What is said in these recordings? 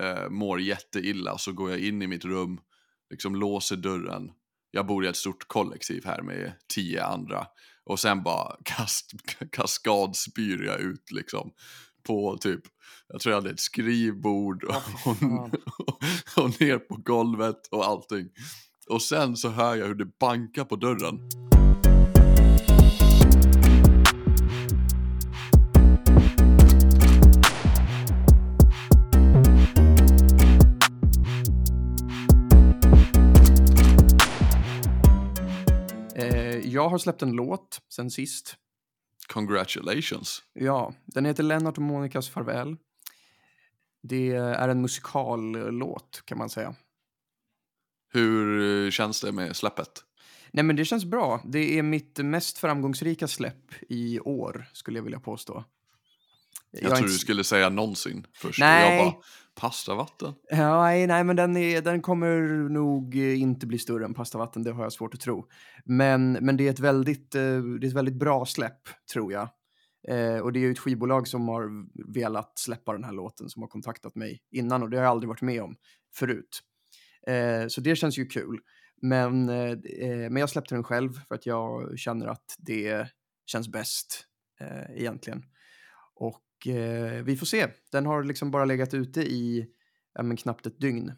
eh, mår jätteilla så går jag in i mitt rum, liksom låser dörren. Jag bor i ett stort kollektiv här med tio andra och sen bara kast, kaskadspyr jag ut liksom på typ, jag tror jag hade ett skrivbord och, och, och ner på golvet och allting. Och sen så hör jag hur det bankar på dörren. Har släppt en låt sen sist. Congratulations. Ja, den heter Lennart och Monikas farväl. Det är en musikallåt kan man säga. Hur eh, känns det med släppet? Nej men det känns bra. Det är mitt mest framgångsrika släpp i år skulle jag vilja påstå. Jag, jag tror inte... du skulle säga någonsin först. Nej. Jag bara, pastavatten? Ja, nej, nej, men den, är, den kommer nog inte bli större än pastavatten, det har jag svårt att tro. Men, men det, är ett väldigt, eh, det är ett väldigt bra släpp, tror jag. Eh, och det är ju ett skivbolag som har velat släppa den här låten, som har kontaktat mig innan och det har jag aldrig varit med om förut. Eh, så det känns ju kul. Men, eh, men jag släppte den själv för att jag känner att det känns bäst eh, egentligen. Och eh, vi får se. Den har liksom bara legat ute i ja, men knappt ett dygn.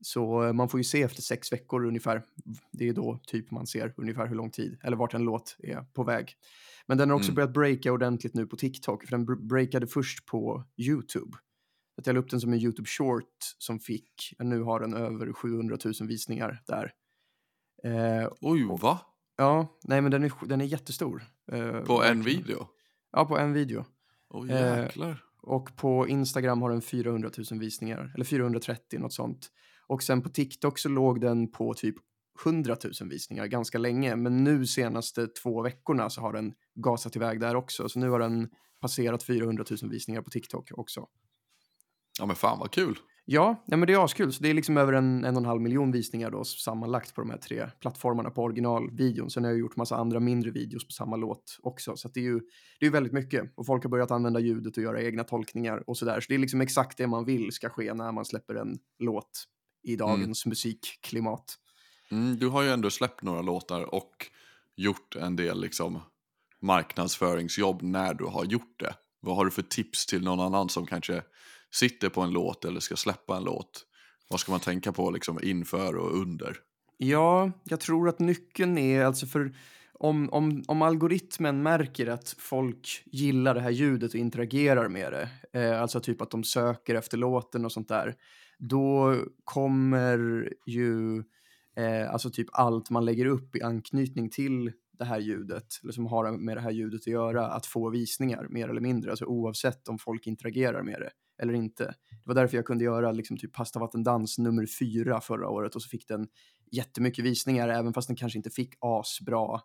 Så eh, man får ju se efter sex veckor ungefär. Det är då typ man ser ungefär hur lång tid eller vart en låt är på väg. Men den har också mm. börjat breaka ordentligt nu på TikTok, för den breakade först på YouTube. Jag la upp den som en YouTube short som fick, nu har den över 700 000 visningar där. Eh, Oj, va? Ja, nej men den är, den är jättestor. Eh, på en video? Ja, på en video. Oh, jäklar. Eh, och på Instagram har den 400 000 visningar, eller 430 något sånt. Och sen på TikTok så låg den på typ 100 000 visningar ganska länge, men nu senaste två veckorna så har den gasat iväg där också. Så nu har den passerat 400 000 visningar på TikTok också. Ja men fan vad kul. Ja, ja men det är askul. Så det är liksom över en, en och en halv miljon visningar då sammanlagt på de här tre plattformarna på originalvideon. Sen har jag gjort massa andra mindre videos på samma låt också. Så det är ju det är väldigt mycket. Och folk har börjat använda ljudet och göra egna tolkningar och sådär. Så det är liksom exakt det man vill ska ske när man släpper en låt i dagens mm. musikklimat. Mm, du har ju ändå släppt några låtar och gjort en del liksom marknadsföringsjobb när du har gjort det. Vad har du för tips till någon annan som kanske sitter på en låt eller ska släppa en låt. Vad ska man tänka på liksom inför och under? Ja, jag tror att nyckeln är alltså för om, om, om algoritmen märker att folk gillar det här ljudet och interagerar med det, eh, alltså typ att de söker efter låten och sånt där, då kommer ju eh, alltså typ allt man lägger upp i anknytning till det här ljudet, eller som har med det här ljudet att göra, att få visningar mer eller mindre, alltså oavsett om folk interagerar med det eller inte. Det var därför jag kunde göra liksom typ pastavattendans nummer fyra förra året och så fick den jättemycket visningar även fast den kanske inte fick asbra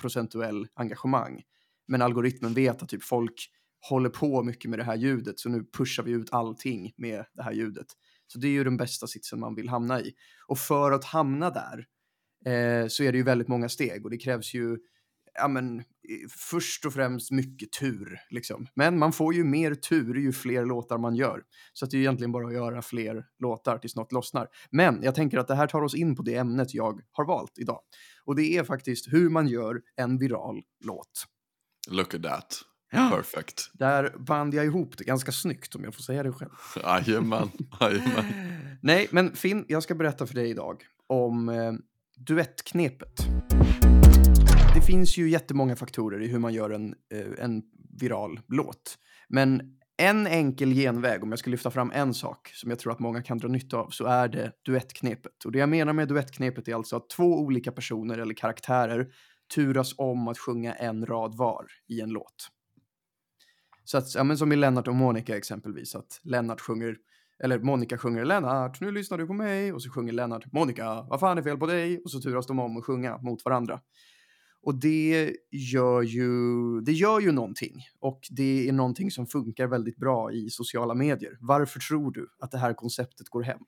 procentuell engagemang. Men algoritmen vet att typ folk håller på mycket med det här ljudet så nu pushar vi ut allting med det här ljudet. Så det är ju den bästa sitsen man vill hamna i. Och för att hamna där eh, så är det ju väldigt många steg och det krävs ju ja, men, först och främst mycket tur. Liksom. Men man får ju mer tur ju fler låtar man gör. Så det är egentligen bara att göra fler låtar tills något lossnar. Men jag tänker att det här tar oss in på det ämnet jag har valt idag. Och det är faktiskt hur man gör en viral låt. Look at that. Ja, Perfect. Där band jag ihop det ganska snyggt om jag får säga det själv. Jajamän. Nej, men Finn, jag ska berätta för dig idag om eh, duettknepet det finns ju jättemånga faktorer i hur man gör en, eh, en viral låt. Men en enkel genväg, om jag ska lyfta fram en sak som jag tror att många kan dra nytta av, så är det duettknepet. Och det jag menar med duettknepet är alltså att två olika personer eller karaktärer turas om att sjunga en rad var i en låt. Så att, ja, men som i Lennart och Monica exempelvis, att Lennart sjunger, eller Monica sjunger Lennart, nu lyssnar du på mig, och så sjunger Lennart Monica, vad fan är fel på dig? Och så turas de om att sjunga mot varandra. Och det gör ju, det gör ju någonting. Och det är någonting som funkar väldigt bra i sociala medier. Varför tror du att det här konceptet går hem?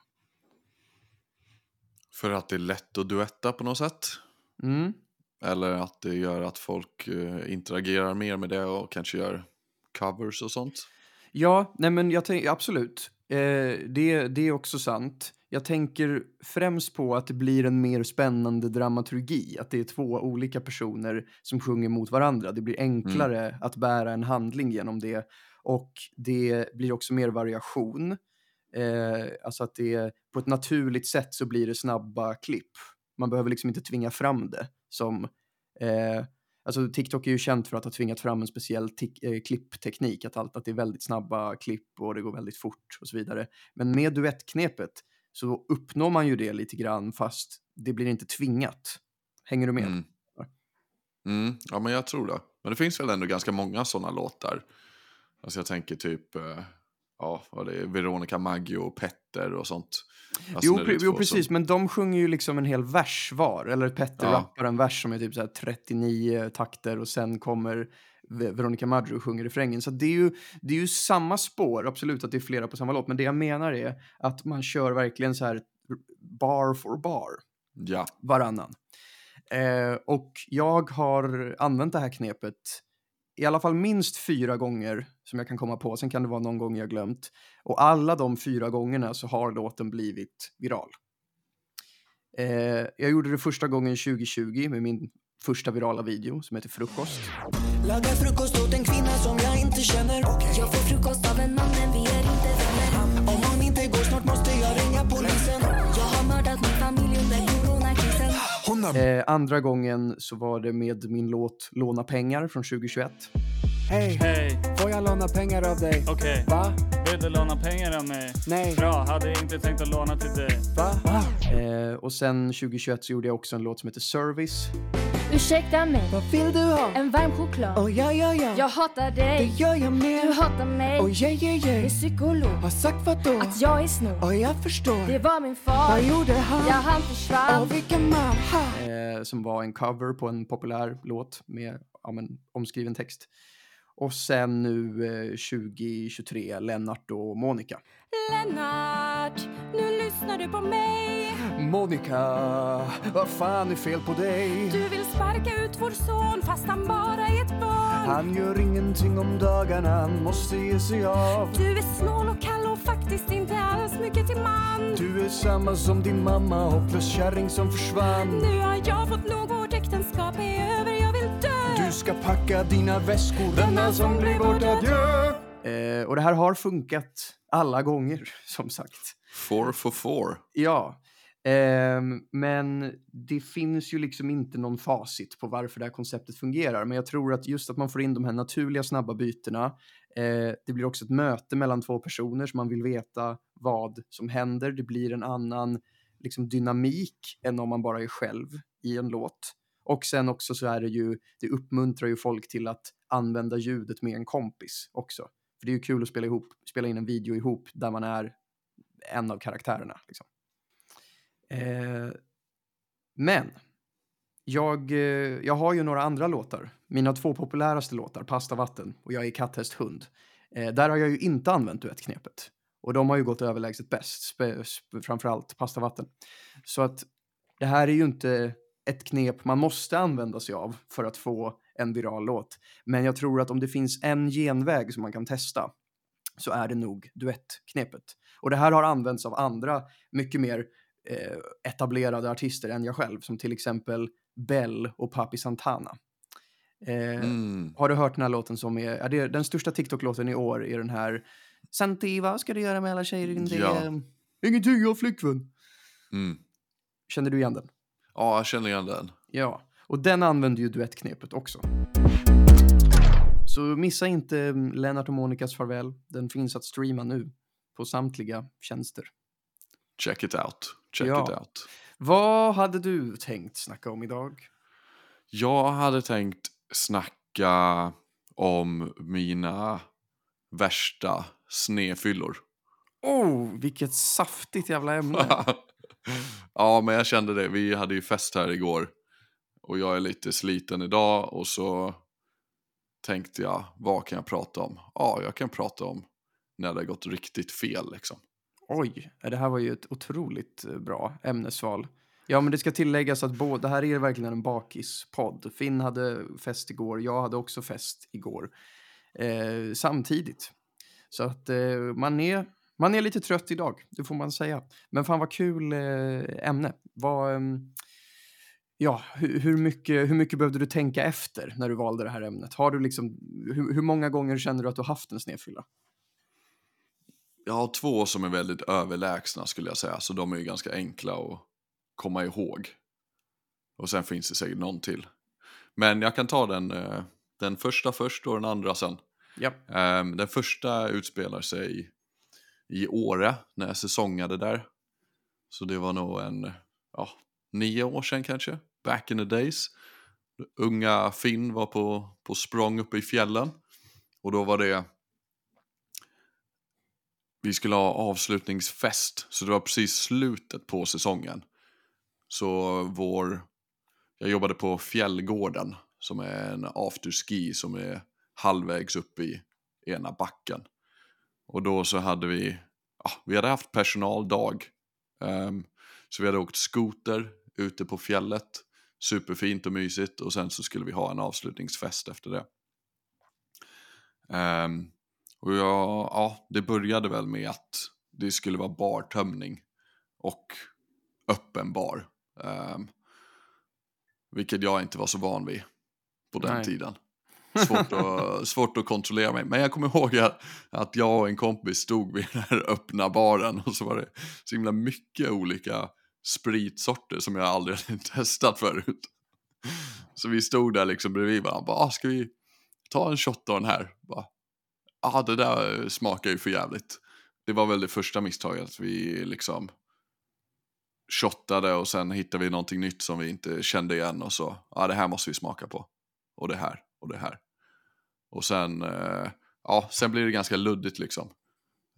För att det är lätt att duetta på något sätt? Mm. Eller att det gör att folk uh, interagerar mer med det och kanske gör covers och sånt? Ja, nej men jag tänker absolut. Eh, det, det är också sant. Jag tänker främst på att det blir en mer spännande dramaturgi. Att det är två olika personer som sjunger mot varandra. Det blir enklare Mm. att bära en handling genom det. Och det blir också mer variation. Eh, alltså att det på ett naturligt sätt så blir det snabba klipp. Man behöver liksom inte tvinga fram det. Som, eh, alltså TikTok är ju känt för att ha tvingat fram en speciell eh, klippteknik. Att, allt, att det är väldigt snabba klipp och det går väldigt fort och så vidare. Men med duettknepet så uppnår man ju det lite grann fast det blir inte tvingat. Hänger du med? Mm. Mm, ja, men jag tror det. Men det finns väl ändå ganska många sådana låtar. Alltså jag tänker typ, eh, ja, vad det är, Veronica Maggio och Petter och sånt. Alltså Jo, pre- jo, precis, som- men de sjunger ju liksom en hel vers var. Eller Petter Ja. rappar en vers som är typ så här 39 takter och sen kommer Veronica Maggio sjunger refrängen. Så det är, ju, det är ju samma spår, absolut att det är flera på samma låt. Men det jag menar är att man kör verkligen så här bar for bar Ja, varannan. Eh, och jag har använt det här knepet i alla fall minst fyra gånger som jag kan komma på. Sen kan det vara någon gång jag glömt. Och alla de fyra gångerna så har låten blivit viral. Eh, jag gjorde det första gången 2020 med min första virala video som heter Frukost. Lagar frukost åt en kvinna som jag inte känner Jag får frukost av en man men vi är inte vänner Om hon inte går snart måste jag ringa polisen Jag har mördat min familj under coronakrisen. Eh, andra gången så var det med min låt Låna pengar från 2021. Hej, Hej, får jag låna pengar av dig? okej. Va? Vill du låna pengar av mig? Nej. Bra, hade inte tänkt att låna till dig. Va? Eh, och sen 2021 så gjorde jag också en låt som heter Service. Ursäkta mig, Vad vill du ha? en varm choklad Oh ja, ja, ja. Jag hatar Det dig, gör jag du med. hatar mig Oh yeah, yeah, Min yeah. psykolog, Har sagt vad då? att jag är snål Oh, jag förstår. Det var min far, Vad gjorde ja han? han försvann Åh, vilken man. Ha. eh, som var en cover på en populär låt med ja, men, omskriven text. Och sen nu eh, 2023, Lennart och Monica. Lennart, nu lyssnar du på mig Monica, vad fan är fel på dig? Du vill sparka ut vår son fast han bara är ett barn Han gör ingenting om dagarna, han måste ge sig av. Du är snål och kall och faktiskt inte alls mycket till man Du är samma som din mamma, hopplös kärring som försvann. Nu har jag fått nog, vårt äktenskap är ska packa dina väskor denna som blir vårt adjö. Eh, och det här har funkat alla gånger, som sagt. four for four. Ja, ehm, men det finns ju liksom inte någon facit på varför det här konceptet fungerar. Men jag tror att just att man får in de här naturliga snabba bytena. Eh, det blir också ett möte mellan två personer så man vill veta vad som händer. Det blir en annan liksom, dynamik än om man bara är själv i en låt. Och sen också så är det ju, det uppmuntrar ju folk till att använda ljudet med en kompis också. För det är ju kul att spela, ihop, spela in en video ihop där man är en av karaktärerna. Liksom. Eh, men jag, eh, jag har ju några andra låtar. Mina två populäraste låtar, Pasta vatten och Jag är katthäst hund. Eh, där har jag ju inte använt duettknepet. Och de har ju gått överlägset bäst, spe- sp- framförallt Pasta vatten. Så att det här är ju inte ett knep man måste använda sig av för att få en viral låt. Men jag tror att om det finns en genväg som man kan testa så är det nog duettknepet. Och det här har använts av andra mycket mer eh, etablerade artister än jag själv, som till exempel Bell och Papi Santana. Eh, Mm. Har du hört den här låten som är, är det, den största TikTok-låten i år är den här Santi, vad ska du göra med alla tjejer? Det Ja. är, Ingenting, jag har flickvän. Mm. Känner du igen den? Ja, jag känner igen den. Ja, och den använder ju duettknepet också. Så missa inte Lennart och Monikas farväl. Den finns att streama nu på samtliga tjänster. Check it out. Check Ja. it out. Vad hade du tänkt snacka om idag? Jag hade tänkt snacka om mina värsta snefyllor. Oh, vilket saftigt jävla ämne. ja, men jag kände det. Vi hade ju fest här igår. Och jag är lite sliten idag och så tänkte jag, vad kan jag prata om? Ja, jag kan prata om när det har gått riktigt fel liksom. Oj, det här var ju ett otroligt eh, bra ämnesval. Ja, men det ska tilläggas att både, det här är verkligen en bakispodd. Finn hade fest igår, jag hade också fest igår. Eh, samtidigt. Så att eh, man är man är lite trött idag, det får man säga. Men fan vad kul eh, ämne. Vad, ehm, ja, hur, hur, mycket, hur mycket behövde du tänka efter när du valde det här ämnet? Har du liksom, hur, hur många gånger känner du att du haft en snedfylla? Jag har två som är väldigt överlägsna skulle jag säga, så de är ju ganska enkla att komma ihåg. Och sen finns det säkert någon till. Men jag kan ta den, eh, den första först och den andra sen. Ja. Ehm, den första utspelar sig i Åre när jag säsongade där. Så det var nog en, ja, nio år sedan kanske. Back in the days. Unga Finn var på, på språng uppe i fjällen. Och då var det vi skulle ha avslutningsfest, så det var precis slutet på säsongen. Så vår, jag jobbade på Fjällgården som är en afterski som är halvvägs upp i ena backen. Och då så hade vi, ja, vi hade haft personaldag. Ehm, så vi hade åkt skoter ute på fjället, superfint och mysigt och sen så skulle vi ha en avslutningsfest efter det. Ehm, och jag, ja, det började väl med att det skulle vara bartömning och öppen bar. Ehm, vilket jag inte var så van vid på den Nej. tiden. Svårt att, svårt att kontrollera mig. Men jag kommer ihåg att, att jag och en kompis stod vid den här öppna baren och så var det så himla mycket olika spritsorter som jag aldrig hade testat förut. Så vi stod där liksom bredvid varandra. Bara, ah, ska vi ta en shot av den här? Ja, ah, det där smakar ju för jävligt. Det var väl det första misstaget. Att vi liksom shottade och sen hittade vi någonting nytt som vi inte kände igen och så, ja ah, det här måste vi smaka på. Och det här och det här. Och sen, eh, ja, sen blir det ganska luddigt liksom.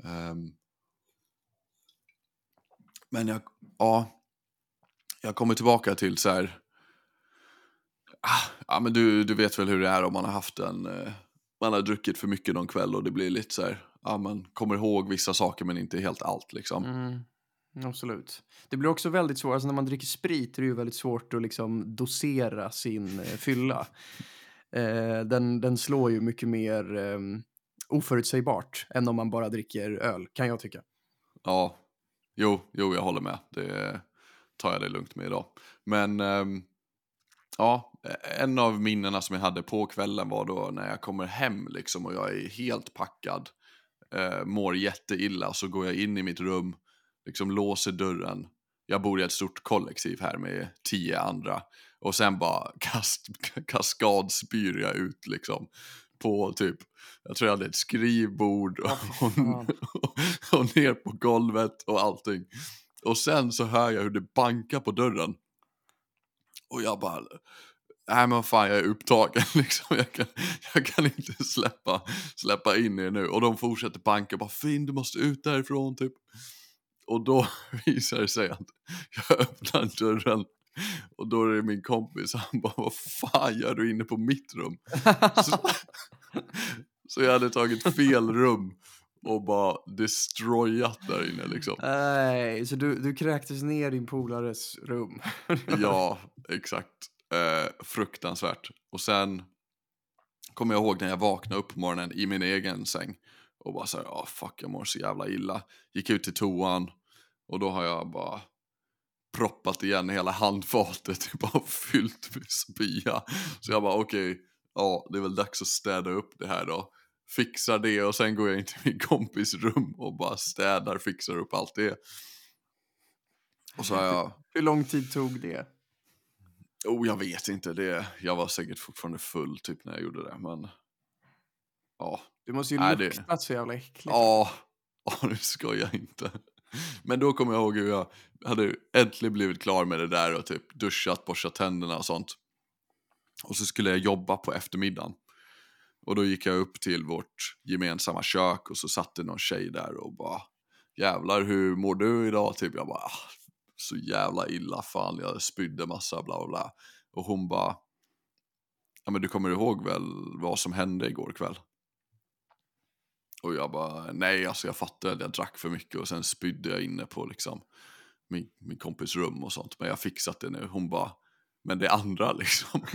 Um, men jag, ja, jag kommer tillbaka till så här, ah, ja men du, du vet väl hur det är om man har haft en, eh, man har druckit för mycket någon kväll och det blir lite så här, ja man kommer ihåg vissa saker men inte helt allt liksom. Mm, absolut. Det blir också väldigt svårt, alltså när man dricker sprit är det ju väldigt svårt att liksom dosera sin eh, fylla. Eh, den, den slår ju mycket mer eh, oförutsägbart än om man bara dricker öl, kan jag tycka. Ja, jo, jo jag håller med. Det tar jag det lugnt med idag. Men eh, ja, en av minnena som jag hade på kvällen var då när jag kommer hem liksom och jag är helt packad, eh, mår jätteilla, så går jag in i mitt rum, liksom låser dörren. Jag bor i ett stort kollektiv här med tio andra och sen bara kast, kaskadspyr jag ut liksom på typ, jag tror jag hade ett skrivbord och, fan. och ner på golvet och allting. Och sen så hör jag hur det bankar på dörren. Och jag bara, nej men fan jag är upptagen liksom. Jag kan, jag kan inte släppa, släppa in er nu. Och de fortsätter banka, bara Finn du måste ut därifrån typ. Och då visar det sig att jag öppnar dörren och då är det min kompis, han bara vad fan gör du inne på mitt rum? Så, så jag hade tagit fel rum och bara destroyat där inne liksom. Nej, så du, du kräktes ner din polares rum? Ja, exakt. Eh, fruktansvärt. Och sen kommer jag ihåg när jag vaknade upp på morgonen i min egen säng och bara såhär, ah fuck jag mår så jävla illa. Gick ut till toan och då har jag bara proppat igen hela handfatet, bara fyllt med spya. Så jag bara okej, ja det är väl dags att städa upp det här då. Fixar det och sen går jag in till min kompis rum och bara städar, fixar upp allt det. Och så har jag Hur lång tid tog det? Oh, jag vet inte. Det, jag var säkert fortfarande full typ när jag gjorde det, men... Ja, Det måste ju Nej, det- luktat så jävla äckligt. ja, ja nu ska jag inte. Men då kommer jag ihåg hur jag hade äntligen blivit klar med det där och typ duschat, borstat tänderna och sånt. Och så skulle jag jobba på eftermiddagen. Och då gick jag upp till vårt gemensamma kök och så satt det någon tjej där och bara Jävlar hur mår du idag? Typ jag bara ah, så jävla illa fan jag spydde massa bla bla bla. Och hon bara Ja men du kommer ihåg väl vad som hände igår kväll? Och jag bara nej alltså jag fattade att jag drack för mycket och sen spydde jag inne på liksom min, min kompis rum och sånt. Men jag har fixat det nu. Hon bara Men det andra liksom.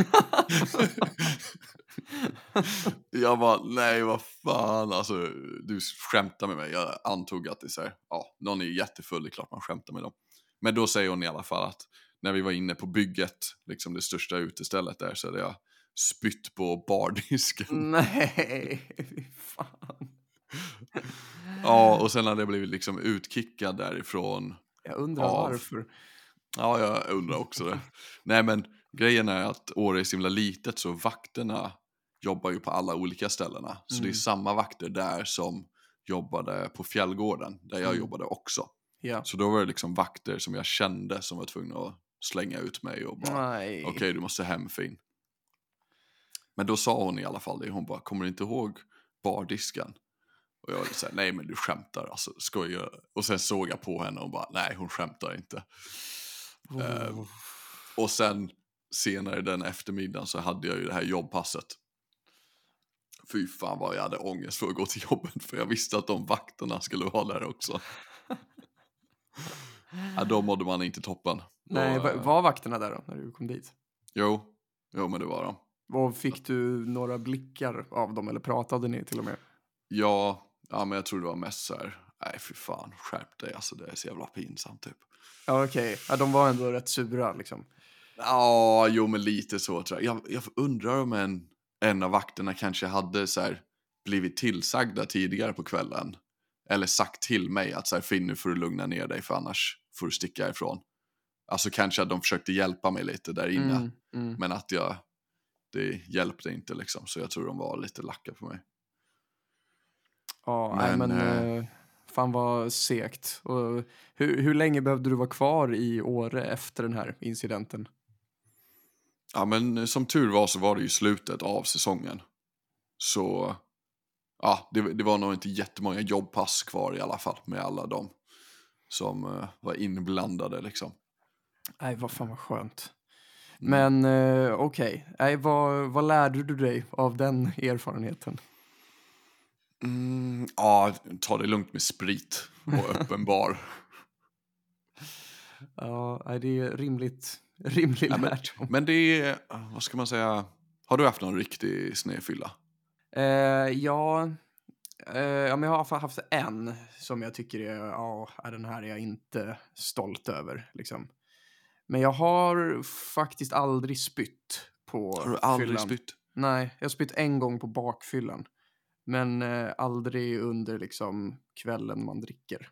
jag bara, nej vad fan, alltså du skämtar med mig. Jag antog att det är så här, ja, någon är jättefull, det är klart man skämtar med dem. Men då säger hon i alla fall att när vi var inne på bygget, liksom det största utestället där, så hade jag spytt på bardisken. Nej, fy fan. Ja, och sen hade jag blivit liksom utkickad därifrån. Jag undrar Av. varför. Ja, jag undrar också det. Nej, men grejen är att Åre är så himla litet så vakterna jobbar ju på alla olika ställena. Så det är Mm. samma vakter där som jobbade på Fjällgården, där jag Mm. jobbade också. Ja. Så då var det liksom vakter som jag kände som var tvungna att slänga ut mig och bara okej du måste hem fin. Men då sa hon i alla fall det, hon bara kommer du inte ihåg bardisken? Och jag var lite såhär, nej men du skämtar alltså, skojar Och sen såg jag på henne och bara, nej hon skämtar inte. Eh, Oh. och sen senare den eftermiddagen så hade jag ju det här jobbpasset. Fy fan vad jag hade ångest för att gå till jobbet för jag visste att de vakterna skulle vara där också. ja, då mådde man inte toppen. Nej, va- eh, var vakterna där då, när du kom dit? Jo, jo men det var de. Och fick du några blickar av dem eller pratade ni till och med? Ja, ja men jag tror det var mest så här, nej fy fan, skärp dig alltså det är så jävla pinsamt typ. Ja, okej. Ja, de var ändå rätt sura liksom. Ja, jo men lite så tror jag. Jag, jag undrar om en, en av vakterna kanske hade så här, blivit tillsagda tidigare på kvällen. Eller sagt till mig att så här, Finn nu får du lugna ner dig för annars får du sticka ifrån. Alltså kanske att de försökte hjälpa mig lite där inne. Mm, mm. Men att jag, det hjälpte inte liksom. Så jag tror de var lite lacka på mig. Ja, nej, Men, men eh, eh, fan vad segt. Och hur, hur länge behövde du vara kvar i Åre efter den här incidenten? Ja men som tur var så var det ju slutet av säsongen. Så ja, det, det var nog inte jättemånga jobbpass kvar i alla fall med alla de som eh, var inblandade liksom. Nej, vad fan vad skönt. Mm. Men eh, okej, nej, vad, vad lärde du dig av den erfarenheten? Mm, ja, ta det lugnt med sprit och öppen bar. Ja, det är rimligt, rimlig Ja, men- lärdom. Men det är, vad ska man säga, har du haft någon riktig snedfylla? Eh, ja, eh, ja, men jag har haft en som jag tycker är, ja, är den här är jag inte stolt över. Liksom. Men jag har faktiskt aldrig spytt på Har du aldrig fyllan. spytt? Nej, jag har spytt en gång på bakfyllan. Men eh, aldrig under liksom kvällen man dricker.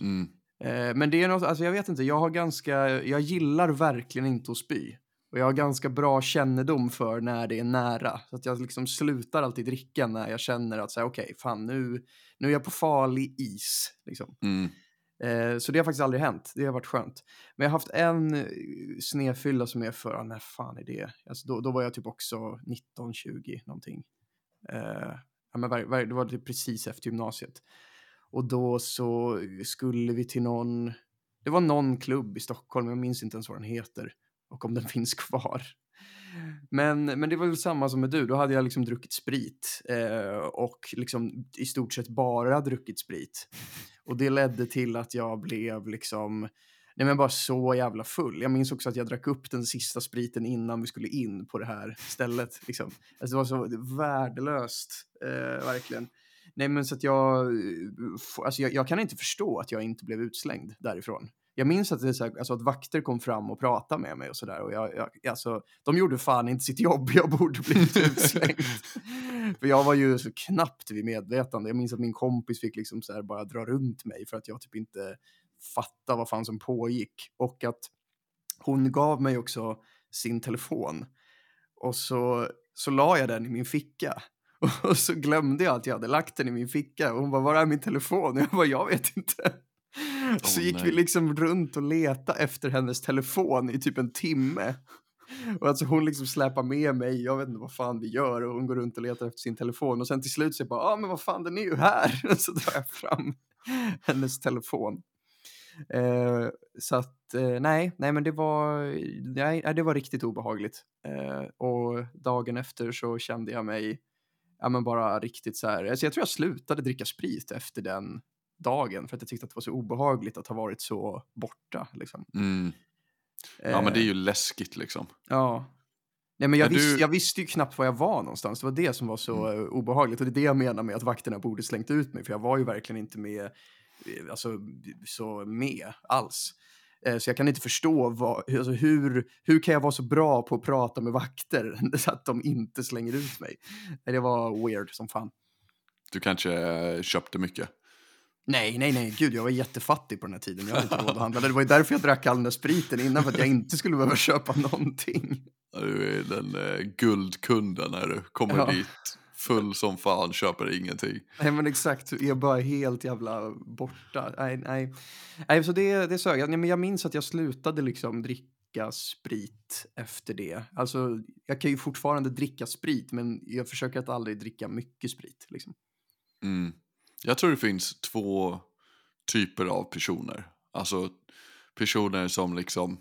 Mm. Eh, men det är något, alltså jag vet inte, jag har ganska, jag gillar verkligen inte att spy. Och jag har ganska bra kännedom för när det är nära. Så att jag liksom slutar alltid dricka när jag känner att okej, fan nu, nu är jag på farlig is. Liksom. Mm. Eh, så det har faktiskt aldrig hänt. Det har varit skönt. Men jag har haft en eh, snedfylla som är för, ah, när fan är det? Alltså då, då var jag typ också 19-20 någonting. Eh, ja, men var, var, det var typ precis efter gymnasiet. Och då så skulle vi till någon, det var någon klubb i Stockholm, jag minns inte ens vad den heter och om den finns kvar. Men, men det var väl samma som med du, då hade jag liksom druckit sprit eh, och liksom i stort sett bara druckit sprit. Och det ledde till att jag blev liksom, nej men bara så jävla full. Jag minns också att jag drack upp den sista spriten innan vi skulle in på det här stället. Liksom. Alltså det var så värdelöst, eh, verkligen. Nej men så att jag, eh, alltså jag, jag kan inte förstå att jag inte blev utslängd därifrån. Jag minns att, det så här, alltså att vakter kom fram och pratade med mig och sådär. Och jag, jag, alltså, de gjorde fan inte sitt jobb, jag borde blivit utslängd. för jag var ju så knappt vid medvetande. Jag minns att min kompis fick liksom så här bara dra runt mig för att jag typ inte fattade vad fan som pågick. Och att hon gav mig också sin telefon. Och så, så la jag den i min ficka. Och så glömde jag att jag hade lagt den i min ficka. Och hon bara, var är min telefon? Och jag bara, jag vet inte. så Åh, gick vi nej. liksom runt och letade efter hennes telefon i typ en timme. Och alltså hon liksom släpar med mig, jag vet inte vad fan vi gör och hon går runt och letar efter sin telefon och sen till slut så jag bara, ja ah, men vad fan den är ju här. Och så drar jag fram hennes telefon. Eh, så att eh, nej, nej men det var, nej, det var riktigt obehagligt. Eh, och dagen efter så kände jag mig, ja men bara riktigt så här, alltså jag tror jag slutade dricka sprit efter den dagen för att jag tyckte att det var så obehagligt att ha varit så borta liksom. Mm. Ja, men det är Eh, ju läskigt liksom. Ja. Nej, men jag, Men du- visste, jag visste ju knappt var jag var någonstans. Det var det som var så Mm. eh, obehagligt. Och det är det jag menar med att vakterna borde slängt ut mig. För jag var ju verkligen inte med, eh, alltså, så med alls. Eh, Så jag kan inte förstå vad, alltså hur, hur kan jag vara så bra på att prata med vakter så att de inte slänger ut mig. Det var weird som fan. Du kanske eh, köpte mycket. Nej, nej, nej, gud, jag var jättefattig på den här tiden. Jag hade inte råd att handla. Det var ju därför jag drack all den där spriten innan, för att jag inte skulle behöva köpa någonting. Du är den eh, guldkunden när du kommer Ja. dit full som fan, köper ingenting. Nej men exakt, jag är bara helt jävla borta. Nej, nej. nej så det, det sög. Nej, men jag minns att jag slutade liksom dricka sprit efter det. Alltså, jag kan ju fortfarande dricka sprit, men jag försöker att aldrig dricka mycket sprit. Liksom. Mm. Jag tror det finns två typer av personer. Alltså personer som liksom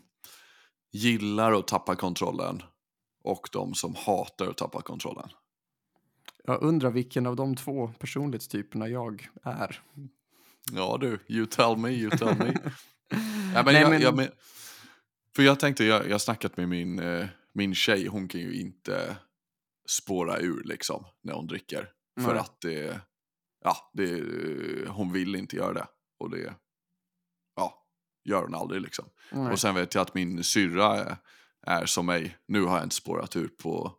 gillar att tappa kontrollen och de som hatar att tappa kontrollen. Jag undrar vilken av de två personlighetstyperna jag är. Ja du, you tell me, you tell me. ja, men Nej, jag, men- Jag, men, för jag tänkte, jag jag har snackat med min, eh, min tjej, hon kan ju inte spåra ur liksom när hon dricker. För Nej. att det, ja, det, hon vill inte göra det. Och det, ja, gör hon aldrig liksom. Nej. Och sen vet jag att min syrra är, är som mig. Nu har jag inte spårat ur på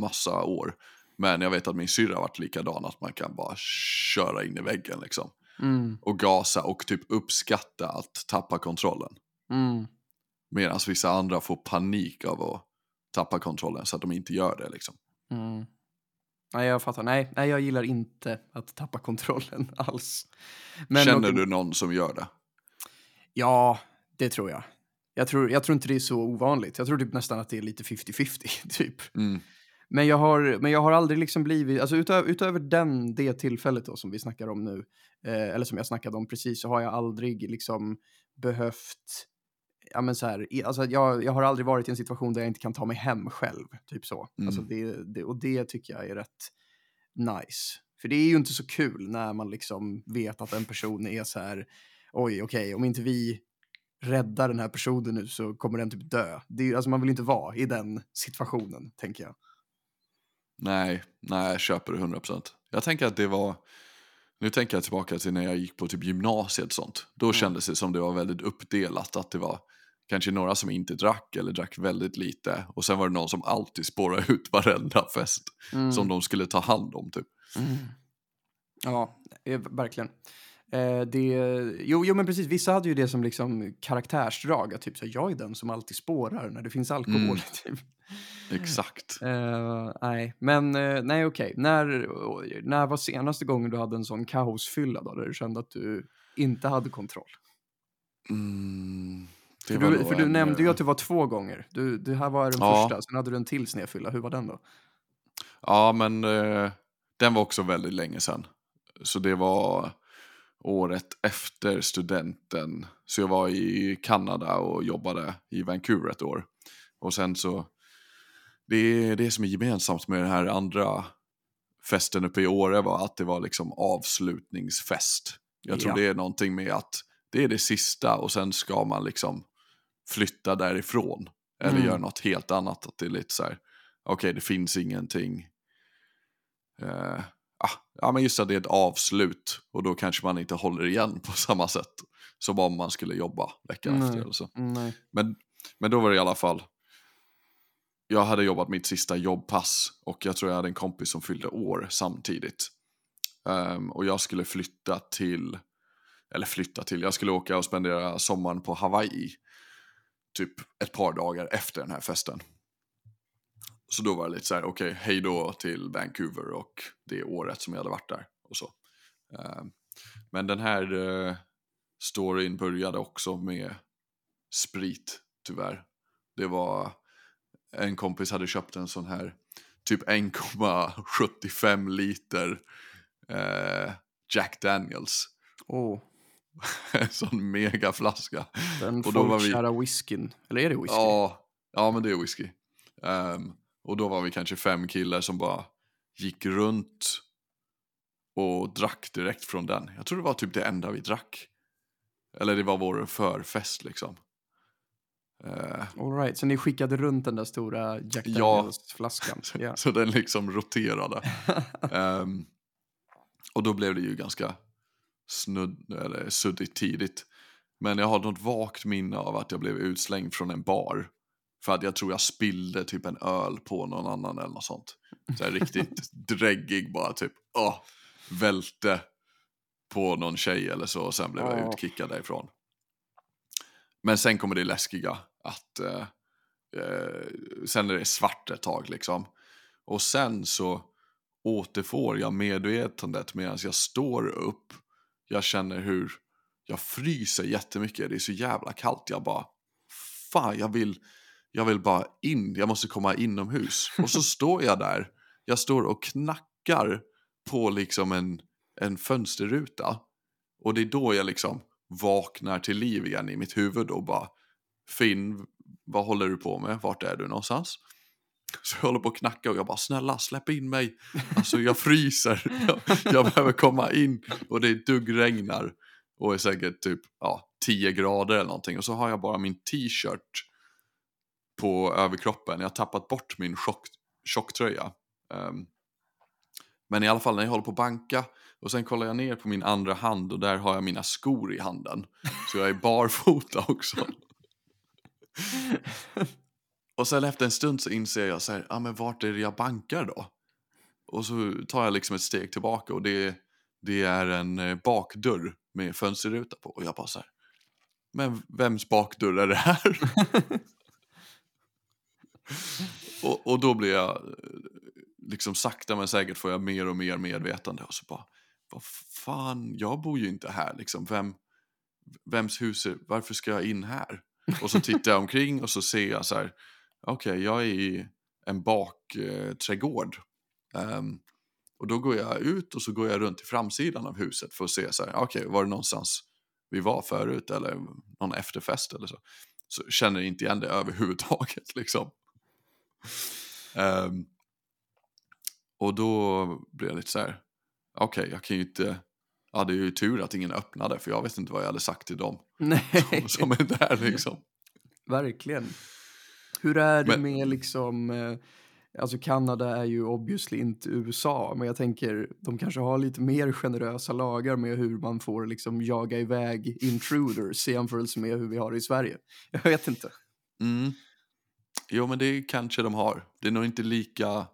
massa år. Men jag vet att min syrra varit likadan, att man kan bara köra in i väggen liksom. Mm, Och gasa och typ uppskatta att tappa kontrollen. mm. Medan vissa andra får panik av att tappa kontrollen så att de inte gör det liksom. Mm. Nej, jag fattar. Nej, nej, jag gillar inte att tappa kontrollen alls. Men Känner och- du någon som gör det? Ja, det tror jag. Jag tror, jag tror inte det är så ovanligt. Jag tror typ nästan att det är lite 50-50, typ. Mm. Men jag har, men jag har aldrig liksom blivit, alltså utöver, utöver den, det tillfället då som vi snackar om nu, eh, eller som jag snackade om precis, så har jag aldrig liksom behövt, ja men så här, alltså jag, jag har aldrig varit i en situation där jag inte kan ta mig hem själv, typ så. Mm. Alltså det, det, och det tycker jag är rätt nice. För det är ju inte så kul när man liksom vet att en person är så här, oj okej, om inte vi räddar den här personen nu så kommer den typ dö. Det är, alltså man vill inte vara i den situationen, tänker jag. Nej, nej, jag köper det 100%. Jag tänker att det var, nu tänker jag tillbaka till när jag gick på typ gymnasiet och sånt. Då Mm. kändes det som det var väldigt uppdelat, att det var kanske några som inte drack eller drack väldigt lite. Och sen var det någon som alltid spårade ut varenda fest Mm. som de skulle ta hand om typ. Ja, eh, verkligen. Eh, det, jo, jo, men precis. Vissa hade ju det som liksom karaktärsdrag. Att typ så jag är den som alltid spårar när det finns alkohol. Mm. Typ. Exakt. Eh, nej, men eh, nej, okej. När, när var senaste gången du hade en sån kaosfylla då? Där du kände att du inte hade kontroll? Mm, För du, för du en, nämnde ju eh, att det var två gånger. Du, det här var den Ja. första, sen hade du en till snedfylla. Hur var den då? Ja, men eh, den var också väldigt länge sedan. Så det var året efter studenten. Så jag var i Kanada och jobbade i Vancouver ett år. Och sen så, det är det som är gemensamt med den här andra festen uppe i Åre var att det var liksom avslutningsfest. Jag tror Ja. det är någonting med att det är det sista och sen ska man liksom flytta därifrån. Eller Mm. göra något helt annat. Att det är lite så här, okej det finns ingenting. Eh, ja men just att det är ett avslut och då kanske man inte håller igen på samma sätt. Som om man skulle jobba veckan Nej. efter eller så. Nej. Men, men då var det i alla fall. Jag hade jobbat mitt sista jobbpass och jag tror jag hade en kompis som fyllde år samtidigt. Ehm, och jag skulle flytta till, eller flytta till, jag skulle åka och spendera sommaren på Hawaii. Typ ett par dagar efter den här festen. Så då var det lite så här, okej, hej då till Vancouver och det året som jag hade varit där. Och så. Ehm, men den här uh, storyn började också med sprit, tyvärr. Det var, en kompis hade köpt en sån här typ 1,75 liter eh, Jack Daniels. Åh, En sån megaflaska. den var vi- folkkära whiskyn. Eller är det whisky? Ja, ja, men det är whisky. Ehm, och då var vi kanske fem killar som bara gick runt och drack direkt från den. Jag tror det var typ det enda vi drack. Eller det var vår förfest liksom. Eh, All right, så ni skickade runt den där stora Jack Ja. Daniels-flaskan? Ja. Så den liksom roterade. Ehm, och då blev det ju ganska snudd, eller suddigt tidigt. Men jag har något vagt minne av att jag blev utslängd från en bar. För att jag tror jag spillde typ en öl på någon annan eller något sånt. Så riktigt dräggig bara typ, åh, välte på någon tjej eller så och sen blev jag Ja. utkickad därifrån. Men sen kommer det läskiga att eh, eh, sen är det svart ett tag liksom. Och sen så återfår jag medvetandet medan jag står upp. Jag känner hur jag fryser jättemycket. Det är så jävla kallt. Jag bara, fan jag vill, jag vill bara in. Jag måste komma inomhus. Och så står jag där. Jag står och knackar på liksom en, en fönsterruta. Och det är då jag liksom vaknar till liv igen i mitt huvud och bara Finn, vad håller du på med? Vart är du någonstans? Så jag håller på att knacka och jag bara snälla släpp in mig. Alltså jag fryser. Jag, jag behöver komma in och det duggregnar. Och är säkert typ ja, 10 grader eller någonting. Och så har jag bara min t-shirt på överkroppen. Jag har tappat bort min tjock, tjocktröja. Um, ehm, men i alla fall när jag håller på att banka och sen kollar jag ner på min andra hand och där har jag mina skor i handen. Så jag är barfota också. och sen efter en stund så inser jag så här, ja ah, men vart är det jag bankar då? Och så tar jag liksom ett steg tillbaka och det, det är en eh, bakdörr med fönsterruta på. Och jag bara så här, men vems bakdörr är det här? och, och då blir jag, liksom sakta men säkert får jag mer och mer medvetande. Och så bara, vad fan, jag bor ju inte här liksom. Vem, vems hus är, varför ska jag in här? Och så tittar jag omkring och så ser jag så här, okej, jag är i en bakträdgård. Ehm, och då går jag ut och så går jag runt i framsidan av huset för att se så här, okej, var det någonstans vi var förut eller någon efterfest eller så. Så känner jag inte igen det överhuvudtaget liksom. Ehm, och då blir jag lite så här, okej, jag kan ju inte, ja det är ju tur att ingen öppnade för jag vet inte vad jag hade sagt till dem Nej, som är där liksom. verkligen. Hur är det Men- med liksom, eh, alltså Kanada är ju obviously inte USA, men jag tänker de kanske har lite mer generösa lagar med hur man får liksom jaga iväg intruders i jämförelse med hur vi har det i Sverige. Jag vet inte. Mm. Jo men det kanske de har. Det är nog inte lika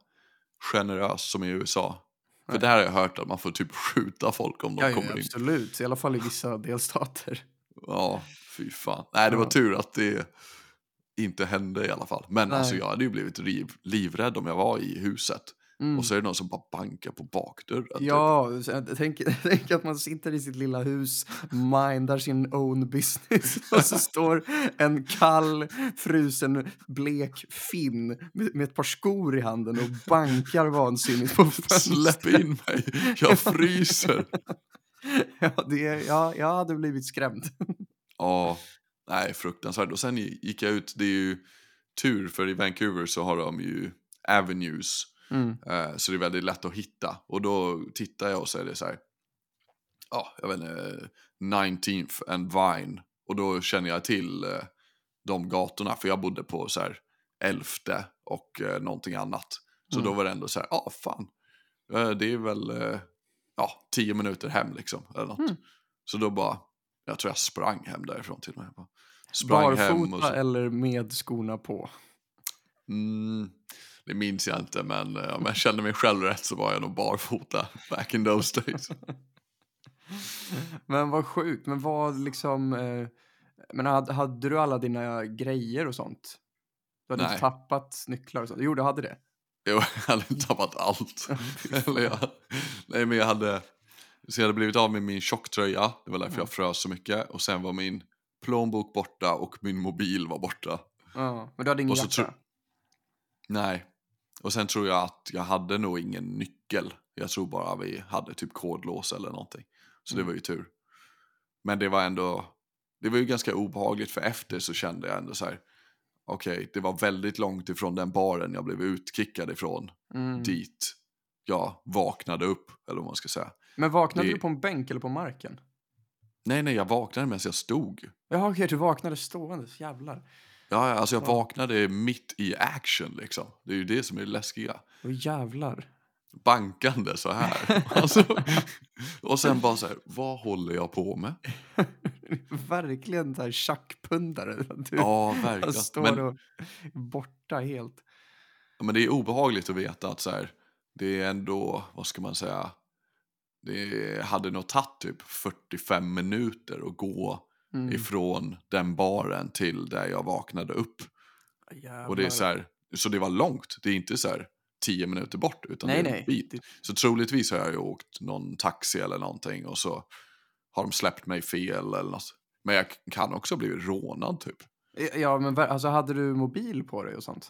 generöst som i USA. För Nej. där har jag hört att man får typ skjuta folk om de Ja, ja, kommer in. absolut, i alla fall i vissa delstater. Ja, fy fan. Nej, det var tur att det inte hände i alla fall. Men Nej. alltså jag hade ju blivit liv, livrädd om jag var i huset. Mm. Och så är det någon som bara bankar på bakdörren. typ. Ja, tänk, tänk att man sitter i sitt lilla hus, mindar sin own business och så står en kall, frusen, blek finn med, med ett par skor i handen och bankar vansinnigt på fönstret. Släpp in mig, jag fryser. Ja, det, ja, jag hade blivit skrämd. Ja, nej fruktansvärt. Och sen gick jag ut, det är ju tur för i Vancouver så har de ju avenues. Mm. Eh, så det är väldigt lätt att hitta. Och då tittar jag och så är det så här. Ja, jag vet inte. 19th and Vine. Och då känner jag till eh, de gatorna. För jag bodde på så här 11 och eh, någonting annat. Så Mm. då var det ändå så här. Ja, ah, fan. Eh, det är väl ja, 10 minuter hem liksom. Eller något. Mm. Så då bara. Jag tror jag sprang hem därifrån till och med. Sprang hem och Barfota så, eller med skorna på. mm, det minns jag inte men eh, om jag kände mig själv rätt så var jag nog barfota back in those days. Men vad sjukt, men vad liksom, eh, men hade, hade du alla dina grejer och sånt? Du hade Nej. inte tappat nycklar och sånt? Jo, du hade det. Jo, jag hade inte tappat allt. Eller jag, nej, men jag hade, så jag hade blivit av med min tjocktröja, det var därför jag frös så mycket. Och sen var min plånbok borta och min mobil var borta. Ja, men du hade ingen jacka? Nej. Och sen tror jag att jag hade nog ingen nyckel. Jag tror bara vi hade typ kodlås eller någonting. Så det var ju tur. Men det var ändå, det var ju ganska obehagligt för efter så kände jag ändå så här. Okej, det var väldigt långt ifrån den baren jag blev utkickad ifrån Mm. dit jag vaknade upp, eller vad man ska säga. Men vaknade Det- du på en bänk eller på marken? Nej, nej, jag vaknade medan jag stod. Jaha, okej, du vaknade stående, jävlar. Ja, alltså jag vaknade mitt i action liksom. Det är ju det som är det läskiga. Åh jävlar. Bankande så här. alltså, och sen bara så här, vad håller jag på med? Verkligen så här tjackpundare. Du Ja, verkligen. står Men, och borta helt. men det är obehagligt att veta att så här, det är ändå, vad ska man säga, det hade nog tagit typ 45 minuter att gå Mm. ifrån den baren till där jag vaknade upp. Jävlar. Och det är så här, så det var långt, det är inte så här 10 minuter bort utan Nej, det är en bit. Det- Så troligtvis har jag ju åkt någon taxi eller någonting och så har de släppt mig fel eller något. Men jag kan också ha blivit rånad typ. Ja, men alltså hade du mobil på dig och sånt?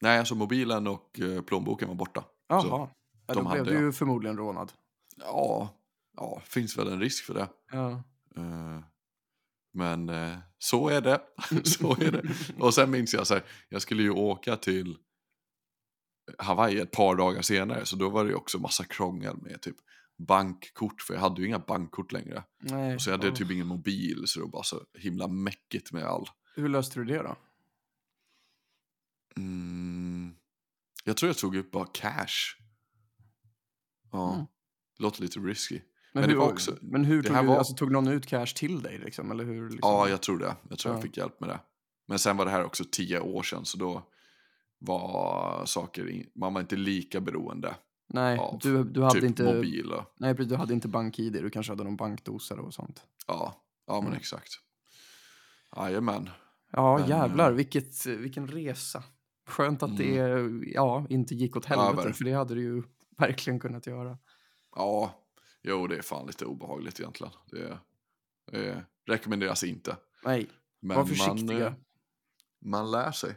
Nej, alltså mobilen och eh, plånboken var borta. Jaha. Så, ja, då blev du ju förmodligen rånad. Ja, ja, finns väl en risk för det. Ja. Eh, Men eh, så är det. så är det. Och sen minns jag så här, jag skulle ju åka till Hawaii ett par dagar senare. Så då var det också massa krångel med typ bankkort. För jag hade ju inga bankkort längre. Nej. Och så jag hade ja. typ ingen mobil. Så det var bara så himla mäckigt med all. Hur löste du det då? Mm, jag tror jag tog upp bara cash. Ja, Mm. låter lite risky. Men, Men det hur, var också- men hur det tog du, var- alltså tog någon ut cash till dig liksom? Eller hur? Liksom? Ja, jag tror det. Jag tror Ja. jag fick hjälp med det. Men sen var det här också tio år sedan, så då var saker, man var inte lika beroende Nej, av du, du hade typ inte, mobil och, nej, du hade inte bank-id, du kanske hade någon bankdosa och sånt. ja, ja men Mm. exakt. Jajamän. Ja, Men, jävlar, eh, vilket, vilken resa. Skönt att det Mm. ja, inte gick åt helvete, verkligen. för det hade det ju verkligen kunnat göra. Ja, jo det är fan lite obehagligt egentligen. Det, det rekommenderas inte. Nej, Men var försiktiga. Man, eh, man lär sig.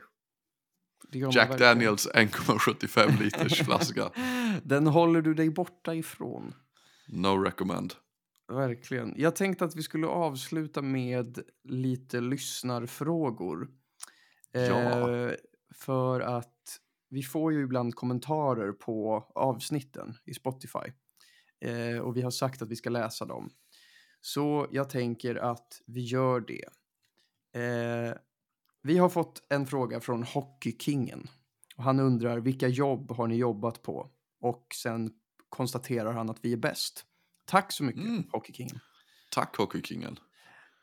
Jack. Daniels 1,75 liters flaska. Den håller du dig borta ifrån. No recommend. Verkligen. Jag tänkte att vi skulle avsluta med lite lyssnarfrågor. Ja. Eh, för att vi får ju ibland kommentarer på avsnitten i Spotify. Eh, och vi har sagt att vi ska läsa dem. Så jag tänker att vi gör det. Eh, vi har fått en fråga från Hockeykingen. Och han undrar vilka jobb har ni jobbat på? Och sen konstaterar han att vi är bäst. Tack så mycket, Mm. Hockeykingen. Tack Hockeykingen.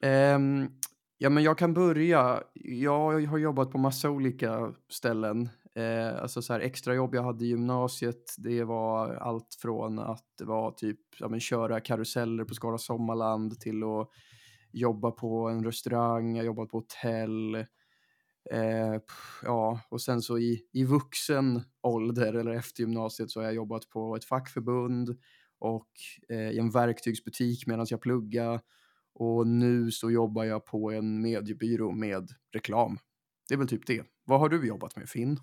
Ehm, ja, men jag kan börja. Jag har jobbat på massa olika ställen. Eh, alltså så här extrajobb jag hade i gymnasiet. Det var allt från att det var typ ja, men köra karuseller på Skara Sommarland till att jobba på en restaurang. Jag har jobbat på hotell. Eh, ja, och sen så i, i vuxen ålder eller efter gymnasiet så har jag jobbat på ett fackförbund och eh, i en verktygsbutik medan jag pluggade. Och nu så jobbar jag på en mediebyrå med reklam. Det är väl typ det. Vad har du jobbat med Finn?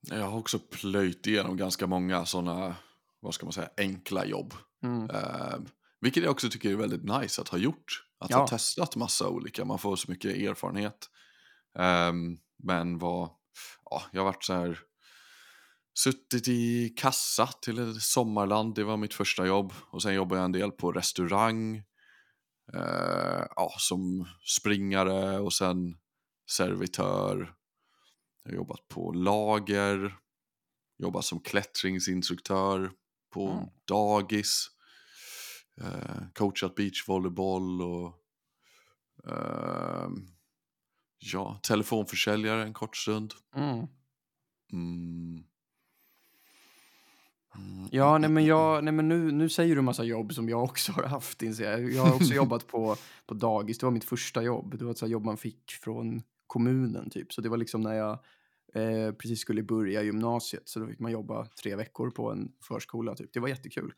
Jag har också plöjt igenom ganska många sådana, vad ska man säga, enkla jobb. Mm. Eh, vilket jag också tycker är väldigt nice att ha gjort. Att Ja. ha testat massa olika, man får så mycket erfarenhet. Ehm, men vad, ja, jag har varit så här, suttit i kassa till ett sommarland, det var mitt första jobb. Och sen jobbade jag en del på restaurang, eh, ja, som springare och sen servitör. Jag har jobbat på lager, jobbat som klättringsinstruktör på Mm. dagis, eh, coachat beachvolleyboll och ehm, ja, telefonförsäljare en kort stund. Mm. Mm. Mm, Ja, nej men, jag, nej men nu, nu säger du massa jobb som jag också har haft inser jag. Jag har också jobbat på, på dagis, det var mitt första jobb. Det var ett jobb man fick från kommunen typ. Så det var liksom när jag eh, precis skulle börja gymnasiet. Så då fick man jobba tre veckor på en förskola typ. Det var jättekul.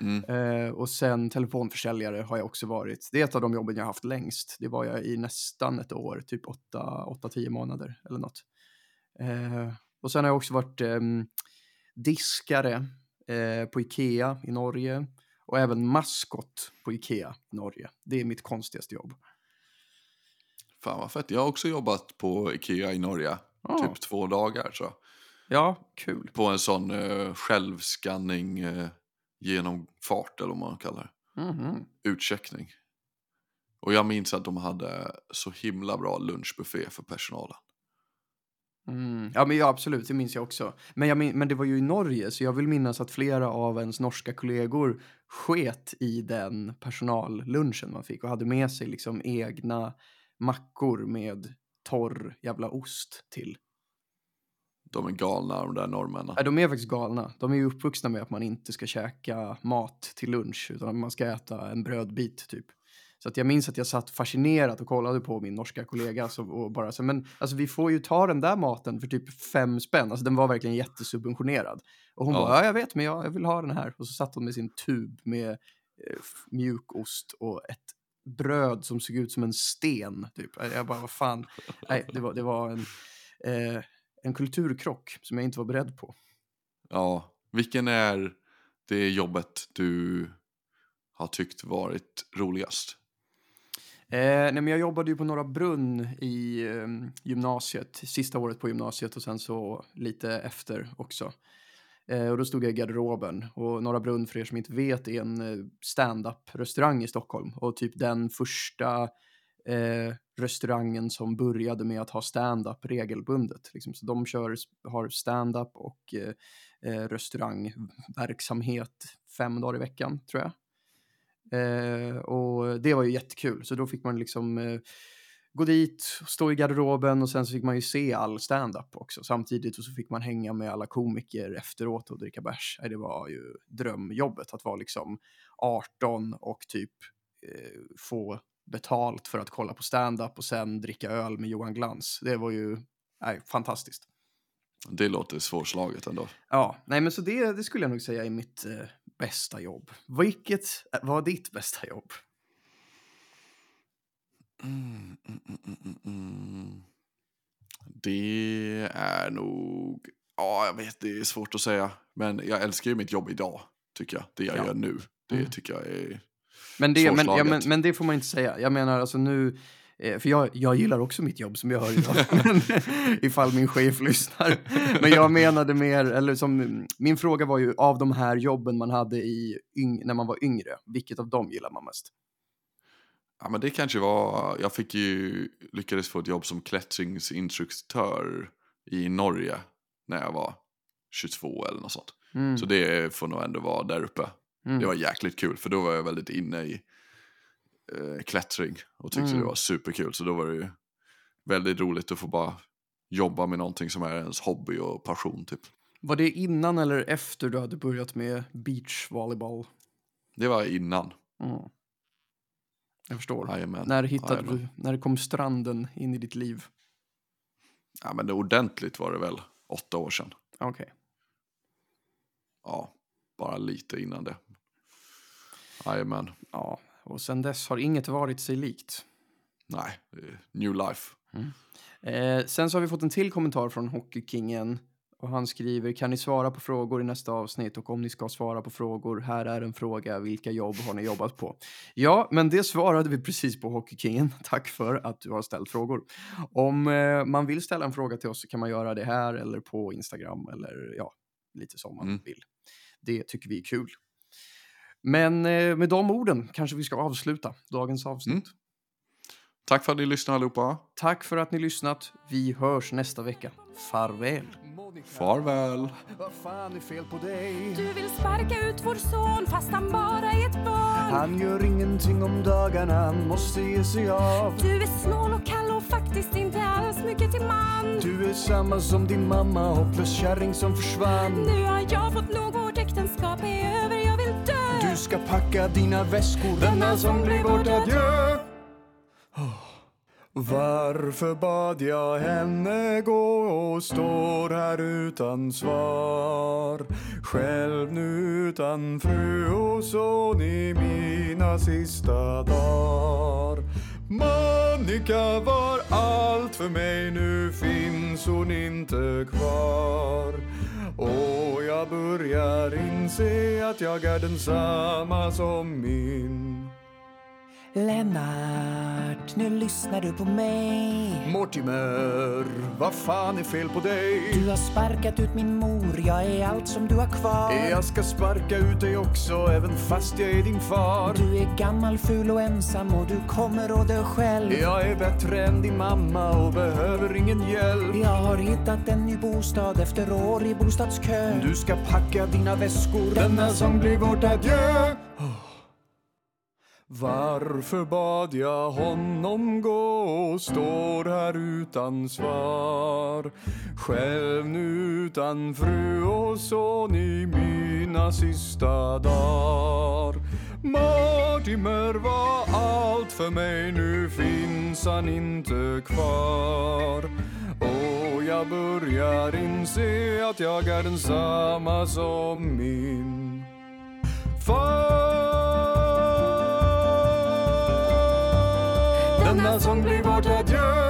Mm. Eh, och sen telefonförsäljare har jag också varit. Det är ett av de jobben jag har haft längst. Det var jag i nästan ett år, typ 8-10 månader eller något. Eh, och sen har jag också varit ehm, diskare eh, på Ikea i Norge och även maskot på Ikea i Norge. Det är mitt konstigaste jobb. Fan vad fett. Jag har också jobbat på Ikea i Norge. Ah, Typ två dagar så. Ja, kul. På en sån uh, självskanning uh, genomfart eller vad man kallar det. Mhm. Utcheckning. Och jag minns att de hade så himla bra lunchbuffé för personalen. Mm. Ja, men ja, absolut, det minns jag också. Men, jag men det var ju i Norge, så jag vill minnas att flera av ens norska kollegor sket i den personallunchen man fick och hade med sig liksom egna mackor med torr jävla ost till. De är galna de där norrmännen. Ja, de är faktiskt galna. De är ju uppvuxna med att man inte ska käka mat till lunch utan man ska äta en brödbit typ. Så att jag minns att jag satt fascinerat och kollade på min norska kollega så, och bara så men alltså vi får ju ta den där maten för typ fem spänn. Alltså den var verkligen jättesubventionerad. Och hon Ja. bara, ja jag vet men jag, jag vill ha den här. Och så satt hon med sin tub med eh, mjukost och ett bröd som såg ut som en sten. Typ. Jag bara, vad fan. Nej, det var, det var en, eh, en kulturkrock som jag inte var beredd på. Ja, vilken är det jobbet du har tyckt varit roligast? Eh, nej, men jag jobbade ju på Norra Brunn i eh, gymnasiet, sista året på gymnasiet och sen så lite efter också. Eh, och då stod jag i garderoben och Norra Brunn för er som inte vet är en eh, stand-up restaurang i Stockholm och typ den första eh, restaurangen som började med att ha stand-up regelbundet. Liksom. Så de kör, har stand-up och eh, eh, restaurangverksamhet fem dagar i veckan tror jag. Eh, och det var ju jättekul. Så då fick man liksom eh, gå dit, stå i garderoben och sen så fick man ju se all stand-up också. Samtidigt och så fick man hänga med alla komiker efteråt och dricka bärs. Det var ju drömjobbet att vara liksom 18 och typ eh, få betalt för att kolla på stand-up och sen dricka öl med Johan Glans. Det var ju nej, fantastiskt. Det låter svårslaget ändå. Ja, nej men så det, det skulle jag nog säga är mitt eh, bästa jobb. Vilket var ditt bästa jobb? Mm, mm. Det är nog... Ja, jag vet, det är svårt att säga. Men jag älskar ju mitt jobb idag, tycker jag. Det jag Ja. gör nu. Det Mm. tycker jag är... Men det, men, ja, men, men det får man inte säga. Jag menar alltså nu, eh, för jag, jag gillar också mitt jobb som jag hör idag. men, ifall min chef lyssnar. Men jag menade mer, eller som, min fråga var ju av de här jobben man hade i yng, när man var yngre, vilket av dem gillar man mest? Ja, men det kanske var... Jag fick ju... Lyckades få ett jobb som klättringsinstruktör i Norge när jag var 22 eller något sånt. Mm, Så det får nog ändå vara där uppe. mm. Det var jäkligt kul för då var jag väldigt inne i eh, klättring och tyckte Mm. det var superkul. Så då var det ju väldigt roligt att få bara jobba med någonting som är ens hobby och passion typ. Var det innan eller efter du hade börjat med beachvolleyboll? Det var innan. Mm. Jag förstår. Jajamän. När hittade Jajamän. du, när kom stranden in i ditt liv? Ja men det ordentligt var det väl åtta år sedan. Okej. Ja, bara lite innan det. Jajamän. Ja, och sen dess har inget varit sig likt. Nej, är new life. Eh, sen så har vi fått en till kommentar från Hockeykingen. Och han skriver, kan ni svara på frågor i nästa avsnitt? Och om ni ska svara på frågor, här är en fråga. Vilka jobb har ni jobbat på? Ja, men det svarade vi precis på Hockeykingen. Tack för att du har ställt frågor. Om eh, man vill ställa en fråga till oss så kan man göra det här eller på Instagram eller ja, lite som man Mm. vill. Det tycker vi är kul. Men eh, med de orden kanske vi ska avsluta dagens avsnitt. Mm. Tack för att ni lyssnade allihopa. Tack för att ni lyssnat. Vi hörs nästa vecka. Farväl. Farväl. Vad fan är fel på dig? Du vill sparka ut vår son fast han bara är ett barn. Han gör ingenting om dagarna, han måste ge sig av. Du är snål och kall och faktiskt inte alls mycket till man. Du är samma som din mamma, hopplös kärring som försvann. Nu har jag fått nog, vårt äktenskap är över, jag vill dö. Du ska packa dina väskor, denna som blir vårt adjö. Varför bad jag henne gå och står här utan svar? Själv nu utan fru och son i mina sista dagar. Monica var allt för mig, nu finns hon inte kvar. Och jag börjar inse att jag är densamma som min Lennart, nu lyssnar du på mig. Mortimer, vad fan är fel på dig? Du har sparkat ut min mor, jag är allt som du har kvar. Jag ska sparka ut dig också, även fast jag är din far. Du är gammal, ful och ensam och du kommer att dö själv. Jag är bättre än din mamma och behöver ingen hjälp. Jag har hittat en ny bostad efter år i bostadskö. Du ska packa dina väskor, denna sång blir vårt adjö. Varför bad jag honom gå och står här utan svar? Själv nu utan fru och son i mina sista dagar. Mortimer var allt för mig, nu finns han inte kvar. Och jag börjar inse att jag är densamma som min far. Denna sång blir vårt adjö